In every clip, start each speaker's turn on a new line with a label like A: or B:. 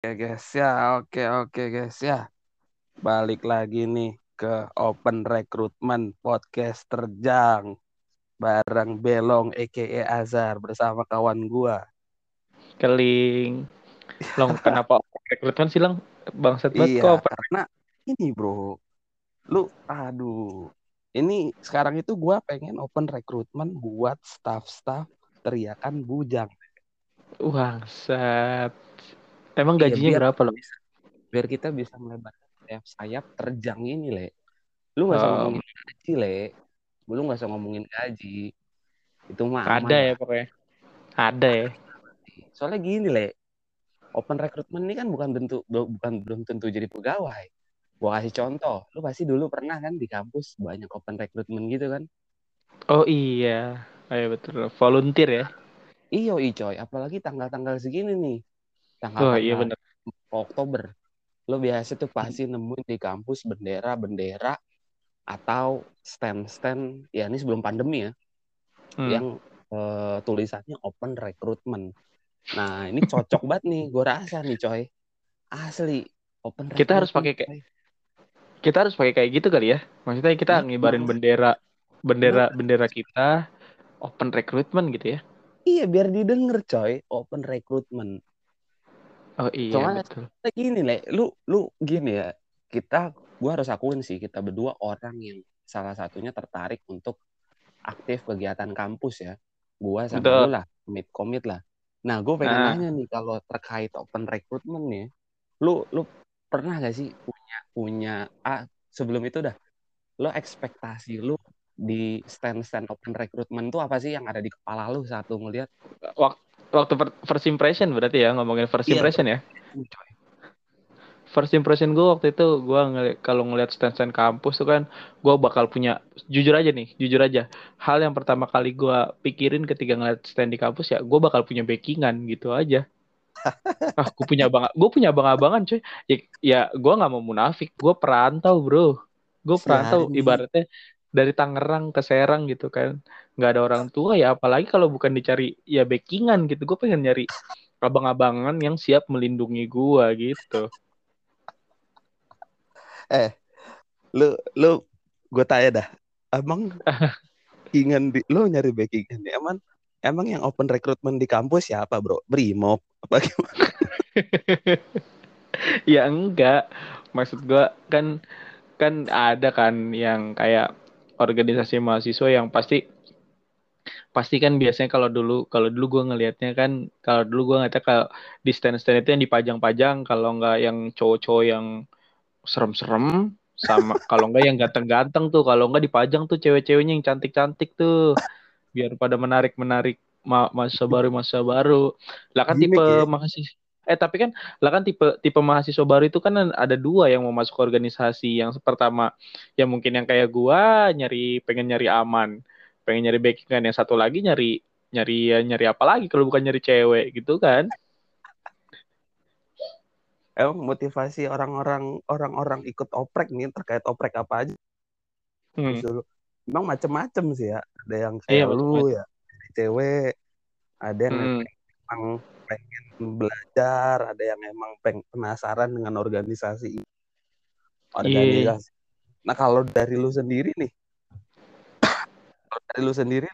A: Oke guys ya, oke oke guys ya. Balik lagi nih ke Open Recruitment Podcast Terjang bareng Belong EKE Azhar bersama kawan gua.
B: Keling. Long kenapa rekrutmen sih Long? Bangsat banget
A: Iya,
B: kok.
A: karena ini bro, lu aduh. Ini sekarang itu gua pengen open recruitment buat staff-staff teriakan bujang.
B: Bangsat. Emang
A: Iya,
B: gajinya
A: biar-
B: berapa loh?
A: Biar kita bisa melebarkan sayap sayap terjang ini, Le. Lu gak usah
B: Oh.
A: ngomongin gaji, Le. Lu gak usah ngomongin gaji. Itu mah
B: Ada ya pokoknya. Ada ya.
A: Soalnya gini, Le. Open recruitment ini kan bukan bentuk bukan belum tentu jadi pegawai. Gua kasih contoh, lu pasti dulu pernah kan di kampus banyak open recruitment gitu kan?
B: Oh iya. Ayo betul. Volunteer ya.
A: Iyo, coy, apalagi tanggal-tanggal segini nih.
B: Oh iya bener.
A: Oktober. Lo biasa tuh pasti nemuin di kampus bendera-bendera atau stand-stand ya ini sebelum pandemi ya
B: Hmm.
A: yang eh, tulisannya open recruitment. Nah, ini cocok banget nih gue rasa nih coy. Asli open
B: Kita harus pakai kayak-. Kita harus pakai kayak gitu kali ya. Maksudnya kita
A: Iya.
B: ngibarin bendera bendera bendera kita open recruitment gitu ya.
A: Iya, biar didengar coy, open recruitment.
B: Oh iya
A: Soalnya-
B: betul.
A: Nah, gini, Le, lu lu gini ya. Kita gua harus akuin sih kita berdua orang yang salah satunya tertarik untuk aktif kegiatan kampus ya. Gua sama
B: Betul.
A: lu lah, komit komit lah. Nah, gue pengen
B: Nah.
A: nanya nih kalau terkait open recruitment nih. Lu lu pernah gak sih punya punya ah sebelum itu dah lo ekspektasi lu di stand-stand open recruitment tuh apa sih yang ada di kepala lu saat lu ngeliat
B: Waktu per- first impression berarti ya ngomongin first
A: Iya,
B: impression ya. First impression gue waktu itu gue ngeli kalau ngeliat stand-stand kampus tuh kan gue bakal punya jujur aja nih jujur aja. Hal yang pertama kali gue pikirin ketika ngeliat stand di kampus ya gue bakal punya backingan gitu aja. Ah gue punya bang gue punya abang-abangan cuy. Ya, ya gue nggak mau munafik gue perantau bro. Gue perantau ibaratnya dari Tangerang ke Serang gitu kan nggak ada orang tua ya apalagi kalau bukan dicari ya backingan gitu. Gue pengen nyari abang-abangan yang siap melindungi gue gitu.
A: Lu lu gue tanya dah. Emang ingin di lu nyari backingan nih emang emang yang open recruitment di kampus siapa bro? Brimob? Apa gimana?
B: Ya enggak. Maksud gua kan kan ada kan yang kayak organisasi mahasiswa yang pasti pasti kan biasanya kalau dulu kalau dulu gua ngelihatnya kan kalau dulu gua ngeliatnya kalau di stand-stand itu yang dipajang-pajang kalau enggak yang cowok-cowok yang serem-serem sama kalau enggak yang ganteng-ganteng tuh kalau enggak dipajang tuh cewek-ceweknya yang cantik-cantik tuh biar pada menarik-menarik ma mahasiswa baru mahasiswa baru. Lah kan
A: Gimik
B: tipe
A: ya?
B: mahasiswa eh tapi kan lah kan tipe tipe mahasiswa baru itu kan ada dua yang mau masuk ke organisasi. Yang pertama ya mungkin yang kayak gua nyari pengen nyari aman pengen nyari backingan yang satu lagi nyari nyari ya nyari apa lagi kalau bukan nyari cewek gitu kan?
A: Emang motivasi orang-orang orang-orang ikut oprek nih terkait oprek apa aja?
B: Hmm.
A: dulu emang macem-macem sih ya. Ada yang
B: Iya,
A: kayak lu ya. Cewek ada yang
B: Hmm.
A: emang pengen belajar ada yang emang peng penasaran dengan organisasi. Organisasi. Nah kalau dari lu sendiri nih kalau dari lu sendiri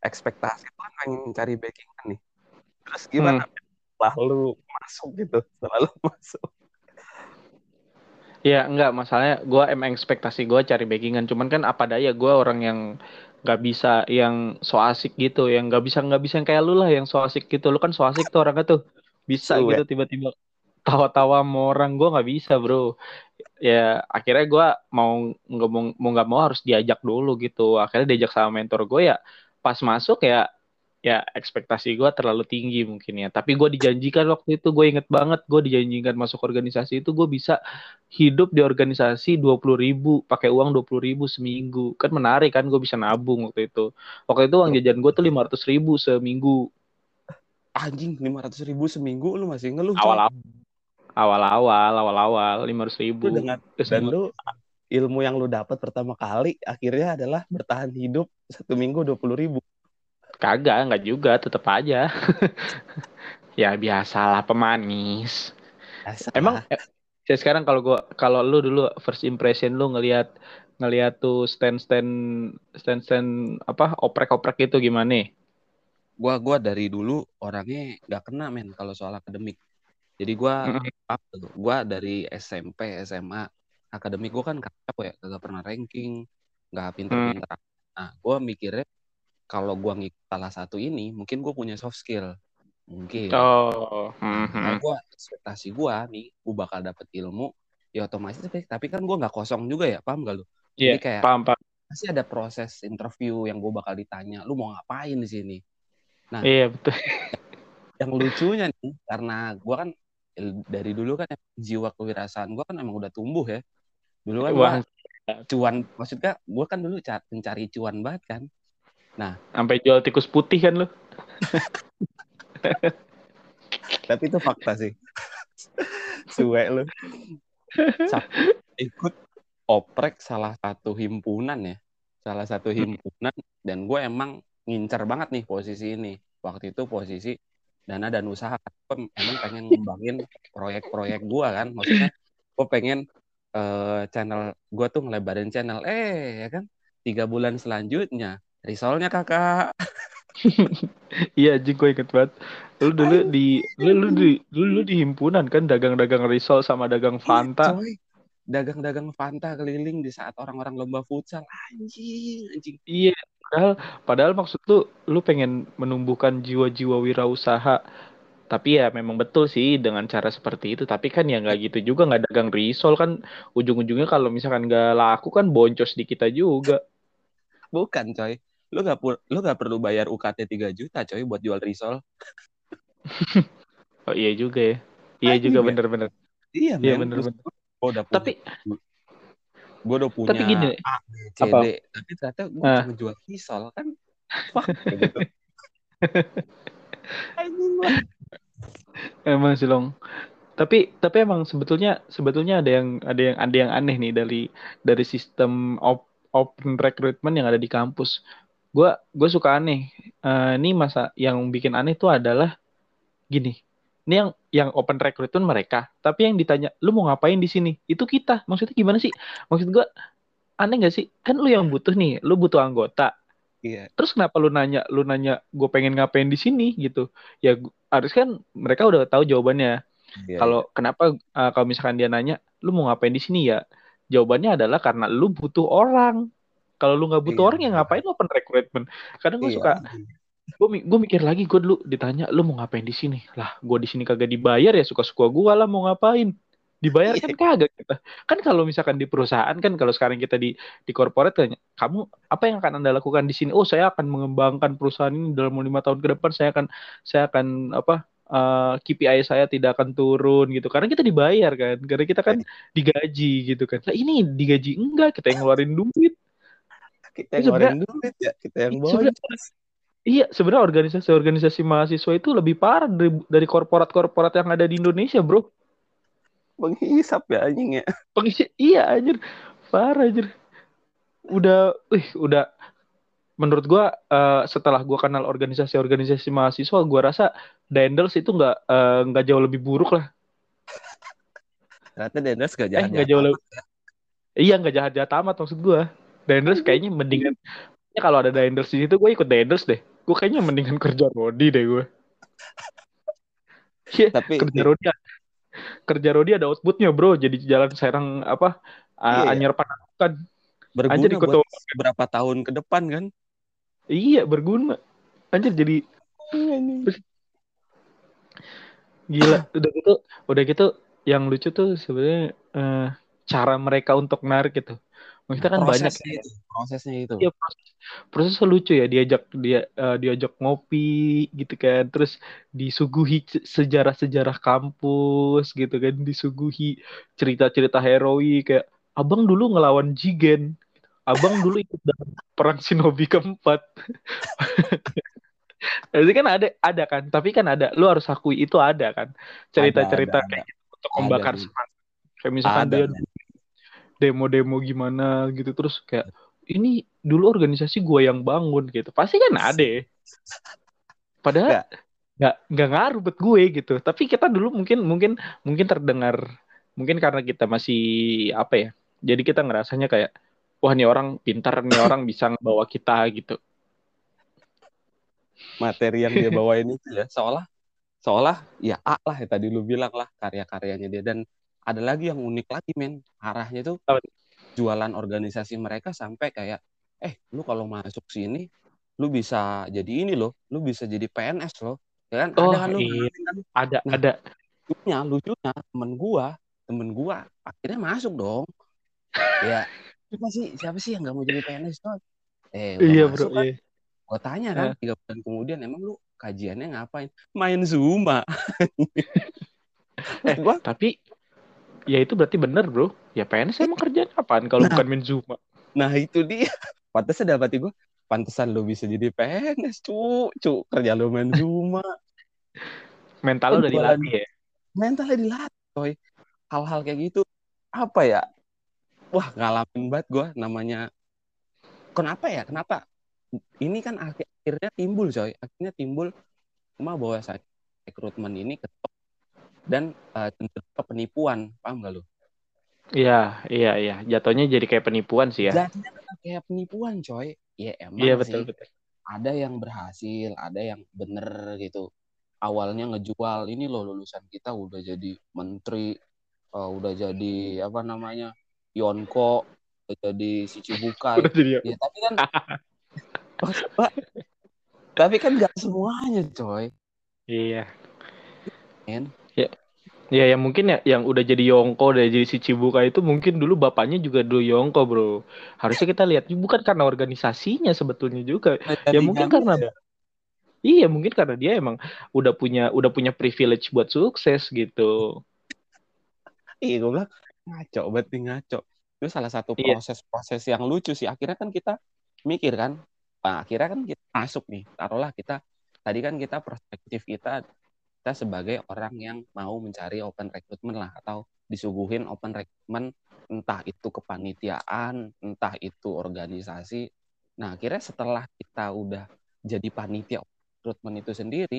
A: ekspektasi lu pengen cari backingan nih? Terus gimana setelah lu masuk gitu? Setelah lu masuk.
B: Ya enggak. Masalahnya gue emang ekspektasi gue cari backingan. Cuman kan apa daya gue orang yang nggak bisa yang so asik gitu. Yang nggak bisa nggak bisa yang kayak lu lah yang so asik gitu. Lu kan so asik tuh orangnya tuh. Bisa
A: Suwe.
B: gitu tiba-tiba tawa-tawa sama orang gue nggak bisa bro. Ya akhirnya gue mau nggak mau mau nggak mau harus diajak dulu gitu. Akhirnya diajak sama mentor gue ya pas masuk ya ya ekspektasi gue terlalu tinggi mungkin ya. Tapi gue dijanjikan waktu itu gue inget banget gue dijanjikan masuk organisasi itu gue bisa hidup di organisasi dua puluh ribu pakai uang dua puluh ribu seminggu. Kan menarik kan gue bisa nabung waktu itu. Waktu itu uang jajan gue tuh lima ratus ribu seminggu.
A: Anjing lima ratus ribu seminggu lu masih ngeluh
B: awal awal awal awal awal awal lima ratus
A: Lu
B: ribu
A: dengan
B: Terus
A: dan lu ilmu yang lu dapat pertama kali akhirnya adalah bertahan hidup satu minggu dua puluh ribu.
B: Kagak nggak juga tetap aja. Ya biasalah pemanis.
A: Biasa.
B: Emang eh, ya sekarang kalau gua kalau lu dulu first impression lu ngelihat ngelihat tuh stand stand stand stand apa oprek oprek itu gimana?
A: gua gua dari dulu orangnya nggak kena men kalau soal akademik. Jadi apa tuh? Gua dari SMP, SMA, akademik gua kan kagak ya, kagak pernah ranking, nggak pinter-pinter. Nah, gua mikirnya kalau gua ngikut salah satu ini, mungkin gua punya soft skill. Mungkin.
B: Oh,
A: Nah,
B: mhm.
A: makanya gua ekspektasi gua nih, gua bakal dapet ilmu, ya otomatis tapi, tapi kan gua nggak kosong juga ya, paham gak lu?
B: Iya,
A: Jadi kayak
B: paham paham.
A: pasti ada proses interview yang gua bakal ditanya, lu mau ngapain di sini? Nah,
B: Iya betul.
A: yang lucunya nih karena gue kan dari dulu kan jiwa kewirausahaan gue kan emang udah tumbuh ya. Dulu kan gue
B: Wah,
A: cuan maksudnya gue kan dulu ca- pencari cuan banget kan.
B: Sampai jual tikus putih kan lu?
A: tapi itu fakta sih. Suwe lu. Sa- ikut oprek salah satu himpunan ya. Salah satu himpunan dan gue emang ngincer banget nih posisi ini. Waktu itu posisi dana dan usaha gue emang pengen ngembangin proyek-proyek gue kan maksudnya gue pengen eh, channel gue tuh ngelebarin channel eh ya kan tiga bulan selanjutnya risolnya kakak
B: Iya, anjing gue inget banget. Lu dulu di lu lu di lu, lu di himpunan kan dagang-dagang risol sama dagang Fanta.
A: Iya, coy. Dagang-dagang Fanta keliling di saat orang-orang lomba futsal anjing anjing
B: Iya, padahal padahal maksud lu lu pengen menumbuhkan jiwa-jiwa wirausaha. Tapi ya memang betul sih dengan cara seperti itu. Tapi kan ya nggak gitu juga nggak dagang risol kan ujung-ujungnya kalau misalkan nggak laku kan boncos di kita juga.
A: bukan coy lu gak, pu- lu gak perlu bayar UKT 3 juta coy buat jual risol
B: Oh iya juga ya. Iya juga
A: ya?
B: bener-bener.
A: iya
B: Iya
A: men
B: bener
A: Terus
B: bener.
A: Gue udah punya
B: Tapi
A: gue udah punya
B: tapi gini,
A: A, B, C,
B: Apa?
A: D tapi ternyata gue
B: Ah.
A: cuma jual risol kan fuck kayak gitu
B: emang sih long. Tapi tapi emang sebetulnya sebetulnya ada yang ada yang ada yang aneh nih dari dari sistem op, open recruitment yang ada di kampus. Gua gue suka aneh. Eh, ini masa yang bikin aneh tuh adalah gini. Ini yang yang open recruitment mereka, tapi yang ditanya, lu mau ngapain di sini? Itu kita. Maksudnya gimana sih? Maksud gua aneh gak sih? Kan lu yang butuh nih, lu butuh anggota.
A: iya
B: Terus kenapa lu nanya, lu nanya gue pengen ngapain di sini gitu? Ya harus kan mereka udah tahu jawabannya.
A: iya,
B: Kalau kenapa uh, kalau misalkan dia nanya, lu mau ngapain di sini ya? Jawabannya adalah karena lu butuh orang. Kalau lu nggak butuh
A: Iya.
B: orang ya ngapain lu open recruitment? Kadang gue
A: iya.
B: suka, gue gue mikir lagi gue dulu ditanya, lu mau ngapain di sini? Lah, gue di sini kagak dibayar ya suka-suka gue lah mau ngapain? Dibayar kan kagak kita. Kan kalau misalkan di perusahaan kan kalau sekarang kita di di corporate tanya, kamu apa yang akan anda lakukan di sini? Oh saya akan mengembangkan perusahaan ini dalam lima tahun ke depan. Saya akan saya akan apa eh, KPI saya tidak akan turun gitu. Karena kita dibayar kan. Karena kita kan digaji gitu kan. Lah ini digaji enggak kita yang ngeluarin duit.
A: kita yang ngeluarin duit ya kita yang boncos
B: Iya, sebenarnya organisasi-organisasi mahasiswa itu lebih parah dari, dari korporat-korporat yang ada di Indonesia, bro.
A: menghisap ya anjing ya
B: Pengisi, iya anjir, parah anjir. Udah, wih, udah. Menurut gua eh, setelah gua kenal organisasi-organisasi mahasiswa, gua rasa Dendels itu nggak eh, nggak jauh lebih buruk lah.
A: ternyata Dennis gak
B: Eh,
A: jahat
B: nggak jauh lebih. Iya, nggak jahat-jahat amat maksud gua. Dendels kayaknya mendingan. Ya, kalau ada Dendels di situ, gue ikut Dendels deh. Gue kayaknya mendingan kerja Rodi deh gue. Iya,
A: tapi
B: kerja Rodi kerja Rodi ada outputnya bro. Jadi jalan Serang apa uh,
A: Iya.
B: Anyar Panakan
A: berguna
B: Anjir ikut
A: buat berapa tahun ke depan kan?
B: Iya berguna. Anjir jadi gila. Udah gitu udah gitu yang lucu tuh sebenarnya eh, cara mereka untuk narik gitu maksudnya kan banyak
A: prosesnya itu prosesnya itu.
B: Iya proses prosesnya lucu ya diajak dia eh, diajak ngopi gitu kan. Terus disuguhi sejarah-sejarah kampus gitu kan disuguhi cerita-cerita heroik kayak abang dulu ngelawan Jigen abang dulu ikut dalam perang Shinobi keempat. Jadi kan ada ada kan tapi kan ada lu harus akui itu ada kan cerita-cerita kayak gitu untuk membakar semangat. Kayak misalkan
A: Ada,
B: dia. Demo-demo gimana gitu terus kayak ini dulu organisasi gua yang bangun gitu. Pasti kan ada. Padahal
A: Nggak.
B: nggak nggak ngaruh buat gue gitu. Tapi kita dulu mungkin mungkin mungkin terdengar mungkin karena kita masih apa ya jadi kita ngerasanya kayak wah nih orang pintar nih orang bisa bawa kita gitu.
A: Materi yang dia bawain itu ya seolah seolah ya A lah ya tadi lu bilang lah karya-karyanya dia. Dan ada lagi yang unik lagi men. Arahnya tuh jualan organisasi mereka sampai kayak eh lu kalau masuk sini lu bisa jadi ini loh lu bisa jadi PNS loh. Ya kan?
B: Oh,
A: ada kan lu?
B: iya. kan? ada nah, ada.
A: lucunya lucunya temen gua temen gua akhirnya masuk dong. Ya siapa sih? Siapa sih yang nggak mau jadi PNS tuh
B: eh iya bro kan, iya.
A: gua tanya kan tiga bulan kemudian emang lu kajiannya ngapain? Main zuma
B: eh gua tapi ya itu berarti bener bro. Ya PNS emang kerjaan apaan kalau nah, bukan main zuma
A: nah itu dia. Pantasnya dapat gue pantesan lo bisa jadi PNS cu. Cu kerja lo main Zuma
B: mental lo udah dilatih ya?
A: Mentalnya dilatih coy. Hal-hal kayak gitu apa ya? Wah ngalamin banget gue namanya. Kenapa ya? Kenapa? Ini kan akhirnya timbul coy. Akhirnya timbul cuma bahwa saat rekrutmen ini dan uh, penipuan paham gak lo
B: Iya, iya, iya. Jatuhnya jadi kayak penipuan sih ya.
A: Jatuhnya kayak penipuan, coy. Ya emang
B: iya, betul, sih. betul.
A: ada yang berhasil ada yang bener gitu. Awalnya ngejual ini loh lulusan kita udah jadi menteri uh, udah jadi apa namanya Yonko udah jadi si Cibukai ya tapi kan tapi kan gak semuanya coy.
B: Iya. Kan Ya yang mungkin ya yang udah jadi Yongko udah jadi si Cibuka itu mungkin dulu bapaknya juga dulu Yongko bro. Harusnya kita lihat bukan karena organisasinya sebetulnya juga. ya mungkin karena ya. Iya mungkin karena dia emang udah punya udah punya privilege buat sukses gitu.
A: Iya gue bilang ngaco berarti ngaco. Itu salah satu iya. proses-proses yang lucu sih. Akhirnya kan kita mikir kan, nah, akhirnya kan kita masuk nih. Taruhlah kita tadi kan kita perspektif kita kita sebagai orang yang mau mencari open recruitment lah atau disuguhin open recruitment entah itu kepanitiaan, entah itu organisasi. Nah, akhirnya setelah kita udah jadi panitia recruitment itu sendiri,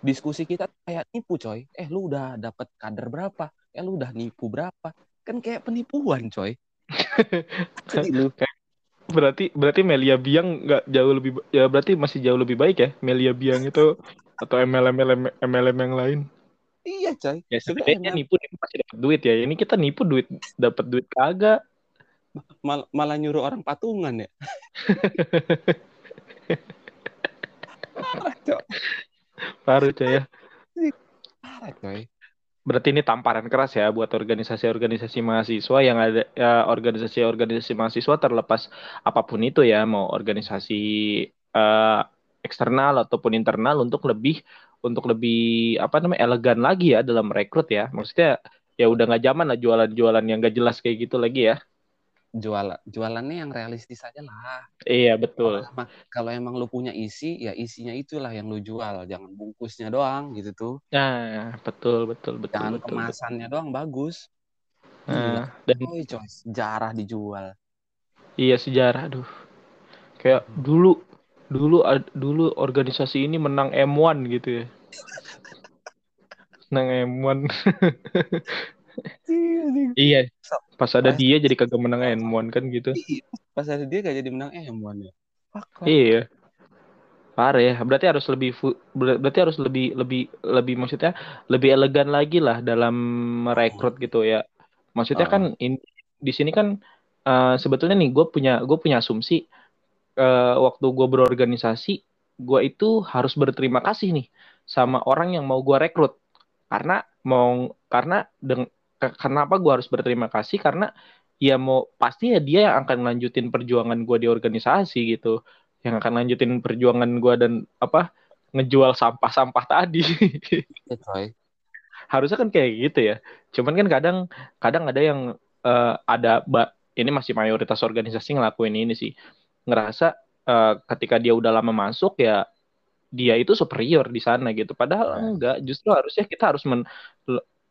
A: diskusi kita kayak nipu coy. Eh, lu udah dapat kader berapa? Eh, lu udah nipu berapa? Kan kayak penipuan coy.
B: Berarti berarti Melia Biang nggak jauh lebih ya berarti masih jauh lebih baik ya Melia Biang itu atau MLM MLM MLM yang lain.
A: Iya, coy.
B: Ya sebenarnya nipu nipu pasti dapat duit ya. Ini kita nipu duit dapat duit kagak.
A: Mal malah nyuruh orang patungan ya.
B: Parah, coy. Parah, coy ya. Parah, coy. Berarti ini tamparan keras ya buat organisasi-organisasi mahasiswa yang ada ya, organisasi-organisasi mahasiswa terlepas apa pun itu ya, mau organisasi uh, eksternal ataupun internal untuk lebih untuk lebih apa namanya elegan lagi ya dalam rekrut ya. Maksudnya ya udah nggak zaman lah jualan-jualan yang gak jelas kayak gitu lagi ya.
A: Jual jualannya yang realistis aja lah.
B: Iya betul.
A: Kalau emang, kalau emang lu punya isi ya isinya itulah yang lu jual. Jangan bungkusnya doang gitu tuh.
B: Nah betul betul betul
A: jangan
B: betul,
A: kemasannya betul. doang bagus.
B: Nah, dan
A: oh, coy, sejarah dijual.
B: Iya sejarah aduh. Kayak dulu dulu dulu organisasi ini menang M1 gitu ya. menang M1. iya. Pas ada dia jadi kagak menang M1 kan gitu. Iya,
A: pas ada dia gak jadi menang M1 ya.
B: Iya. Parah ya. Berarti harus lebih berarti harus lebih lebih lebih maksudnya lebih elegan lagi lah dalam merekrut gitu ya. Maksudnya kan in, di sini kan uh, sebetulnya nih gue punya gue punya asumsi uh, waktu gue berorganisasi, gue itu harus berterima kasih nih sama orang yang mau gue rekrut. Karena mau karena deng, kenapa gue harus berterima kasih karena ya mau pasti ya dia yang akan lanjutin perjuangan gue di organisasi gitu, yang akan lanjutin perjuangan gue dan apa ngejual sampah-sampah tadi.
A: Ya,
B: Harusnya kan kayak gitu ya. Cuman kan kadang kadang ada yang uh, ada ini masih mayoritas organisasi ngelakuin ini sih ngerasa uh, ketika dia udah lama masuk ya dia itu superior di sana gitu. Padahal nah. enggak, justru harusnya kita harus men,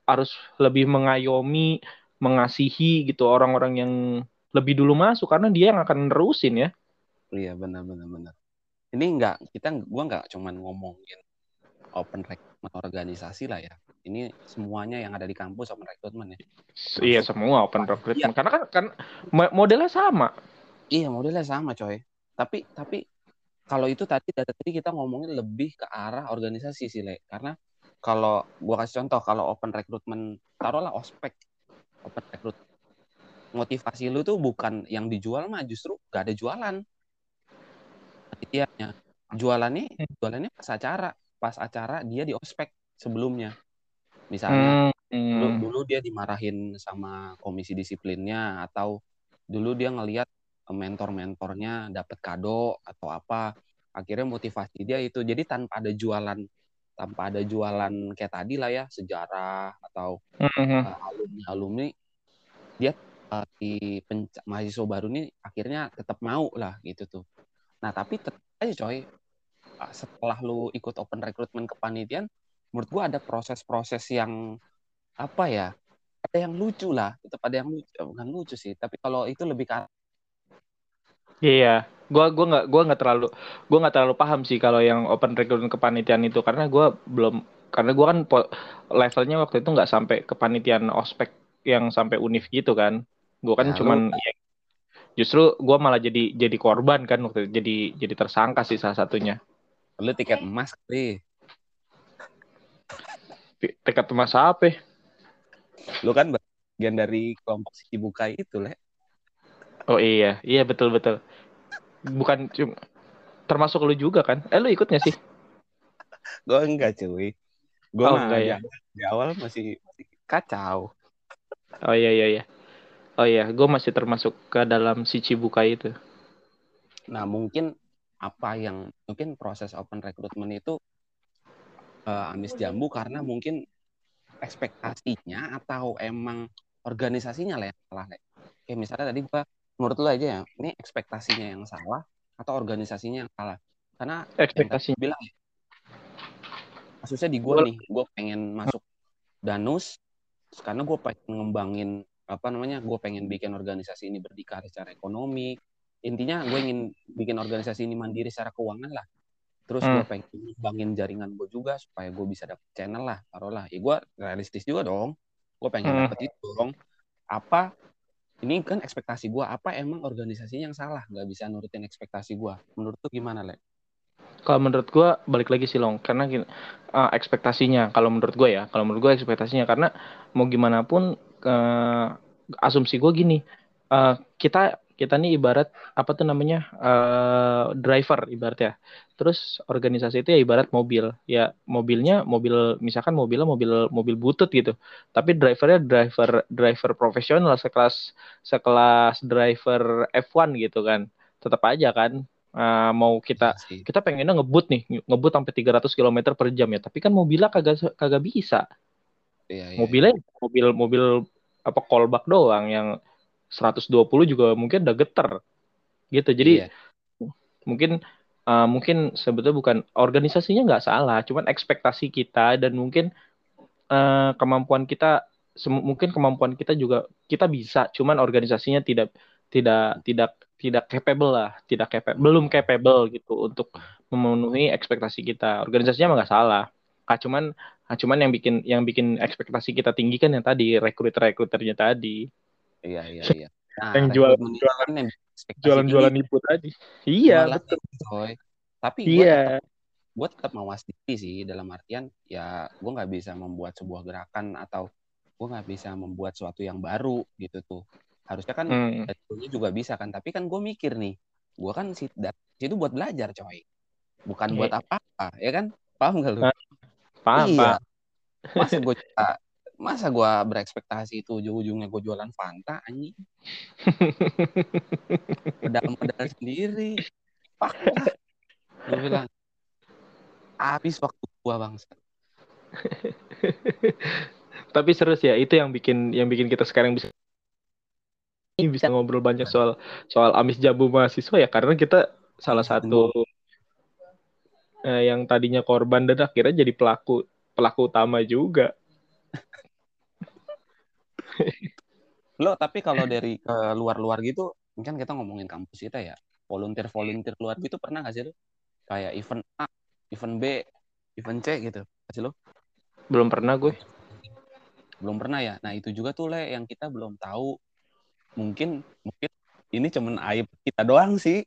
B: harus lebih mengayomi, mengasihi gitu orang-orang yang lebih dulu masuk karena dia yang akan nerusin ya.
A: Iya benar benar benar. Ini enggak kita gua enggak cuman ngomongin open recruitment organisasi lah ya. Ini semuanya yang ada di kampus open recruitment ya.
B: Iya semua open recruitment iya. karena kan kan modelnya sama.
A: Iya modelnya sama coy. Tapi tapi kalau itu tadi dari tadi kita ngomongin lebih ke arah organisasi sih le. Karena kalau gua kasih contoh kalau open recruitment taruhlah ospek open recruit motivasi lu tuh bukan yang dijual mah justru gak ada jualan panitianya jualannya hmm. jualannya pas acara pas acara dia di ospek sebelumnya misalnya hmm. dulu, hmm. dulu dia dimarahin sama komisi disiplinnya atau dulu dia ngelihat mentor-mentornya dapat kado atau apa akhirnya motivasi dia itu. Jadi tanpa ada jualan tanpa ada jualan kayak tadi lah ya sejarah atau uh, alumni alumni dia uh, di mahasiswa baru ini akhirnya tetap mau lah gitu tuh. Nah tapi tetap aja coy setelah lu ikut open recruitment kepanitiaan menurut gua ada proses-proses yang apa ya ada yang lucu lah itu pada yang lucu bukan lucu sih tapi kalau itu lebih ke
B: Iya, gua gua nggak gua nggak terlalu gua nggak terlalu paham sih kalau yang open recruitment kepanitiaan itu karena gua belum karena gua kan levelnya waktu itu nggak sampai kepanitiaan ospek yang sampai univ gitu kan. Gua kan ya, cuman ya, justru gua malah jadi jadi korban kan waktu itu jadi jadi tersangka sih salah satunya.
A: Lu tiket emas kali.
B: Tiket emas apa?
A: Lu kan bagian dari kelompok si bukai itu, Le.
B: Oh iya, iya betul betul. Bukan cuma termasuk lu juga kan? Eh lu ikut gak sih?
A: gue enggak cuy. Gue oh, enggak ya. Di awal masih, masih kacau.
B: Oh iya iya iya. Oh iya, gue masih termasuk ke dalam si Cibuka itu.
A: Nah mungkin apa yang mungkin proses open recruitment itu uh, amis jambu karena mungkin ekspektasinya atau emang organisasinya lah yang salah. Kayak misalnya tadi gue menurut lu aja ya ini ekspektasinya yang salah atau organisasinya yang salah? Karena
B: ekspektasi.
A: bilang ya, kasusnya di gue nih gue pengen masuk danus karena gue pengen ngembangin apa namanya gue pengen bikin organisasi ini berdikari secara ekonomi. Intinya gue ingin bikin organisasi ini mandiri secara keuangan lah. Terus hmm. gue pengen ngembangin jaringan gue juga supaya gue bisa dapet channel lah taruhlah ya gue realistis juga dong. Gue pengen hmm. dapet itu dong. Apa ini kan ekspektasi gue apa emang organisasinya yang salah? Nggak bisa nurutin ekspektasi gue menurut tuh gimana le?
B: Kalau menurut gue balik lagi sih long. Karena uh, ekspektasinya. Kalau menurut gue ya kalau menurut gue ekspektasinya. Karena mau gimana pun uh, asumsi gue gini. Uh, kita kita nih ibarat apa tuh namanya uh, driver ibarat ya. Terus organisasi itu ya ibarat mobil. Ya mobilnya mobil misalkan mobilnya mobil mobil butut gitu. Tapi drivernya driver driver profesional sekelas sekelas driver F1 gitu kan. Tetap aja kan uh, mau kita ya kita pengennya ngebut nih ngebut sampai 300 km per jam ya. Tapi kan mobilnya kagak kagak bisa. Ya, ya, mobilnya mobil mobil apa callback doang yang 120 juga mungkin udah geter. Gitu. Jadi iya. mungkin uh, mungkin sebetulnya bukan organisasinya nggak salah cuman ekspektasi kita dan mungkin uh, kemampuan kita mungkin kemampuan kita juga kita bisa cuman organisasinya tidak tidak tidak tidak capable lah tidak capable belum capable gitu untuk memenuhi ekspektasi kita. Organisasinya nggak salah. Ah, cuman ah, cuman yang bikin yang bikin ekspektasi kita tinggi kan yang tadi rekrut rekruternya tadi
A: Iya iya iya.
B: Nah, yang jualan jualan jualan jualan ibu tadi. Iya betul. Coy.
A: Tapi iya. gue tetap mawas diri sih dalam artian ya gue nggak bisa membuat sebuah gerakan atau gue nggak bisa membuat sesuatu yang baru gitu tuh harusnya kan hmm. juga bisa kan tapi kan gue mikir nih gue kan si itu buat belajar coy bukan yeah. buat apa-apa ya kan paham gak lu
B: paham iya.
A: paham masa gue masa gue berekspektasi itu ujung-ujungnya gue jualan Fanta anjing? Pedal-pedal sendiri. Pak gue bilang habis waktu gue bangsa.
B: Tapi serius ya itu yang bikin yang bikin kita sekarang bisa ini bisa ngobrol banyak soal soal amis jambu mahasiswa ya karena kita salah satu eh, yang tadinya korban dan akhirnya jadi pelaku pelaku utama juga
A: lo tapi kalau dari ke luar-luar gitu kan kita ngomongin kampus kita ya volunteer volunteer luar gitu pernah gak sih lo? Kayak event A event B event C gitu pasti lo?
B: Belum pernah gue.
A: Belum pernah ya? Nah itu juga tuh le yang kita belum tahu. Mungkin mungkin ini cuman aib kita doang sih.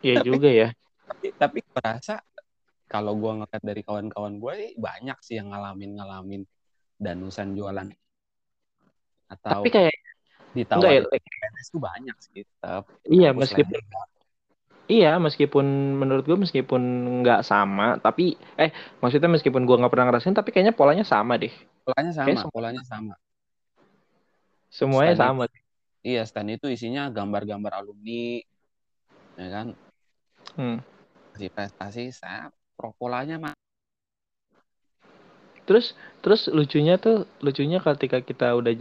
B: Iya juga ya.
A: tapi tapi gue rasa kalau gue ngeliat dari kawan-kawan gue banyak sih yang ngalamin ngalamin danusan jualan atau
B: tapi kayak
A: ditawarin itu banyak sih tetap
B: iya meskipun iya meskipun menurut gue meskipun nggak sama tapi eh maksudnya meskipun gue nggak pernah ngerasain tapi kayaknya polanya sama deh.
A: Polanya sama kayak polanya sama.
B: Semuanya stand sama.
A: itu, iya stand itu isinya gambar-gambar alumni ya kan? Hmm. prestasi saya pro polanya mah.
B: Terus terus lucunya tuh lucunya ketika kita udah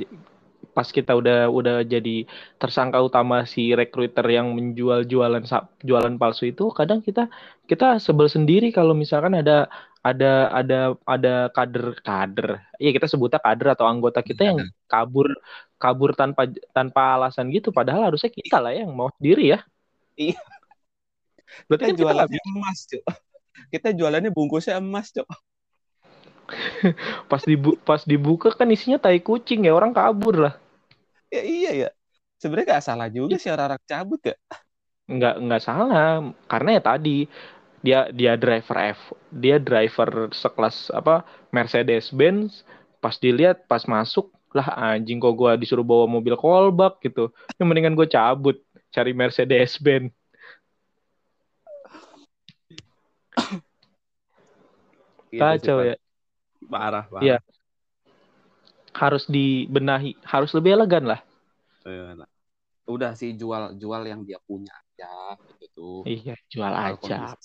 B: pas kita udah udah jadi tersangka utama si recruiter yang menjual jualan jualan palsu itu kadang kita kita sebel sendiri kalau misalkan ada ada ada ada kader kader. Iya kita sebutnya kader atau anggota kita yang kabur kabur tanpa tanpa alasan gitu. Padahal harusnya kita lah yang mau sendiri ya.
A: Iya. Berarti kan jualan emas cok. Kita jualannya bungkusnya emas cok.
B: Pas dibu pas dibuka kan isinya tai kucing ya. Orang kabur lah
A: ya iya ya. Sebenarnya gak salah juga sih orang-orang cabut ya.
B: Nggak nggak salah. Karena ya tadi dia dia driver F dia driver sekelas apa Mercedes Benz pas dilihat pas masuk lah anjing kok gue disuruh bawa mobil kolbak gitu. Yang mendingan gue cabut cari Mercedes Benz kacau ya.
A: Parah parah.
B: Ya harus dibenahi harus lebih elegan lah.
A: Iya, udah sih jual jual yang dia punya aja gitu
B: iya jual aja